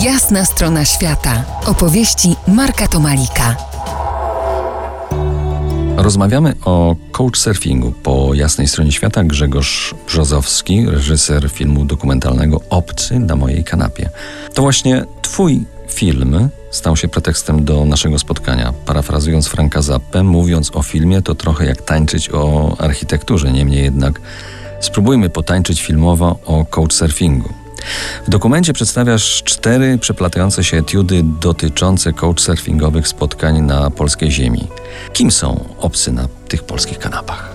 Jasna strona świata. Opowieści Marka Tomalika. Rozmawiamy o couchsurfingu po jasnej stronie świata. Grzegorz Brzozowski, reżyser filmu dokumentalnego Obcy na mojej kanapie. To właśnie twój film stał się pretekstem do naszego spotkania. Parafrazując Franka Zappę, mówiąc o filmie, to trochę jak tańczyć o architekturze. Niemniej jednak spróbujmy potańczyć filmowo o couchsurfingu. W dokumencie przedstawiasz cztery przeplatające się etiudy dotyczące couchsurfingowych spotkań na polskiej ziemi. Kim są obcy na tych polskich kanapach?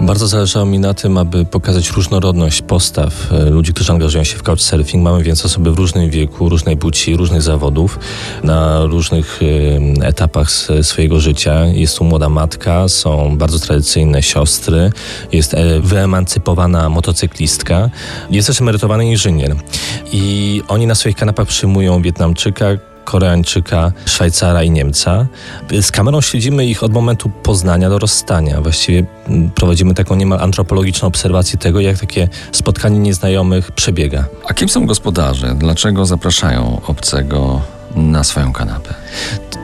Bardzo zależało mi na tym, aby pokazać różnorodność postaw e, ludzi, którzy angażują się w couchsurfing. Mamy więc osoby w różnym wieku, różnej płci, różnych zawodów, na różnych etapach swojego życia. Jest tu młoda matka, są bardzo tradycyjne siostry, jest e, wyemancypowana motocyklistka, jest też emerytowany inżynier. I oni na swoich kanapach przyjmują Wietnamczyka, Koreańczyka, Szwajcara i Niemca. Z kamerą śledzimy ich od momentu poznania do rozstania. Właściwie mm, prowadzimy taką niemal antropologiczną obserwację tego, jak takie spotkanie nieznajomych przebiega. A kim są gospodarze? Dlaczego zapraszają obcego na swoją kanapę?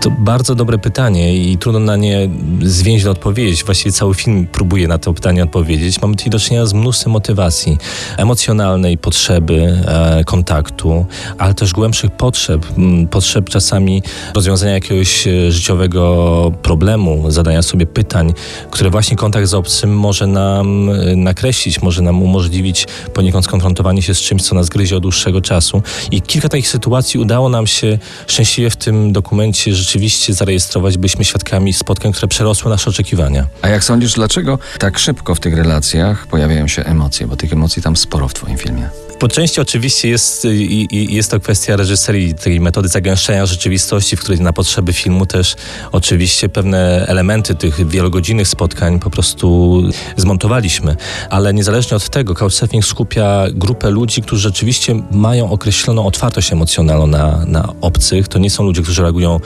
To bardzo dobre pytanie i trudno na nie zwięźle odpowiedzieć. Właściwie cały film próbuje na to pytanie odpowiedzieć. Mamy tutaj do czynienia z mnóstwem motywacji emocjonalnej, potrzeby e, kontaktu, ale też głębszych potrzeb. Potrzeb czasami rozwiązania jakiegoś e, życiowego problemu, zadania sobie pytań, które właśnie kontakt z obcym może nam e, nakreślić, może nam umożliwić poniekąd skonfrontowanie się z czymś, co nas gryzie od dłuższego czasu. I kilka takich sytuacji udało nam się szczęśliwie w tym dokumencie rzeczywiście zarejestrować, byliśmy świadkami spotkań, które przerosły nasze oczekiwania. A jak sądzisz, dlaczego tak szybko w tych relacjach pojawiają się emocje? Bo tych emocji tam sporo w Twoim filmie. Po części oczywiście jest, jest to kwestia reżyserii, tej metody zagęszczenia rzeczywistości, w której na potrzeby filmu też oczywiście pewne elementy tych wielogodzinnych spotkań po prostu zmontowaliśmy. Ale niezależnie od tego, Couchsurfing skupia grupę ludzi, którzy rzeczywiście mają określoną otwartość emocjonalną na, na obcych. To nie są ludzie, którzy reagują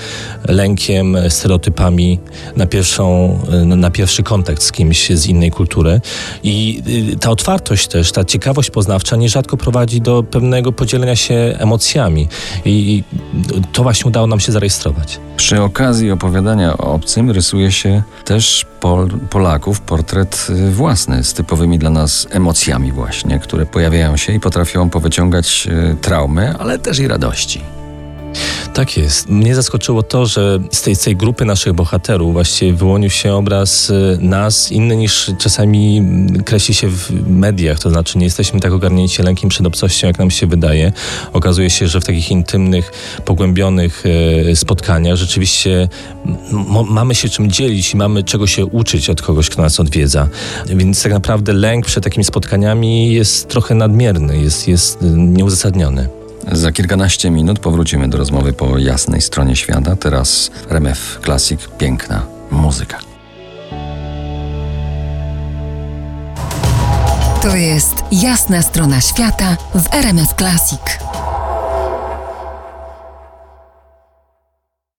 lękiem, stereotypami na, pierwszą, na pierwszy kontakt z kimś z innej kultury. I y, ta otwartość też, ta ciekawość poznawcza nierzadko prowadzi do pewnego podzielenia się emocjami. I to właśnie udało nam się zarejestrować. Przy okazji opowiadania o obcym rysuje się też Pol Polaków portret y, własny z typowymi dla nas emocjami właśnie, które pojawiają się i potrafią powyciągać y, traumy, ale też i radości. Tak jest. Mnie zaskoczyło to, że z tej, tej grupy naszych bohaterów właściwie wyłonił się obraz y, nas inny niż czasami kreśli się w mediach. To znaczy nie jesteśmy tak ogarnięci lękiem przed obcością, jak nam się wydaje. Okazuje się, że w takich intymnych, pogłębionych y, spotkaniach rzeczywiście mamy się czym dzielić i mamy czego się uczyć od kogoś, kto nas odwiedza. Więc tak naprawdę lęk przed takimi spotkaniami jest trochę nadmierny, jest, jest y, nieuzasadniony. Za kilkanaście minut powrócimy do rozmowy po jasnej stronie świata. Teraz RMF Classic, piękna muzyka. To jest jasna strona świata w RMF Classic.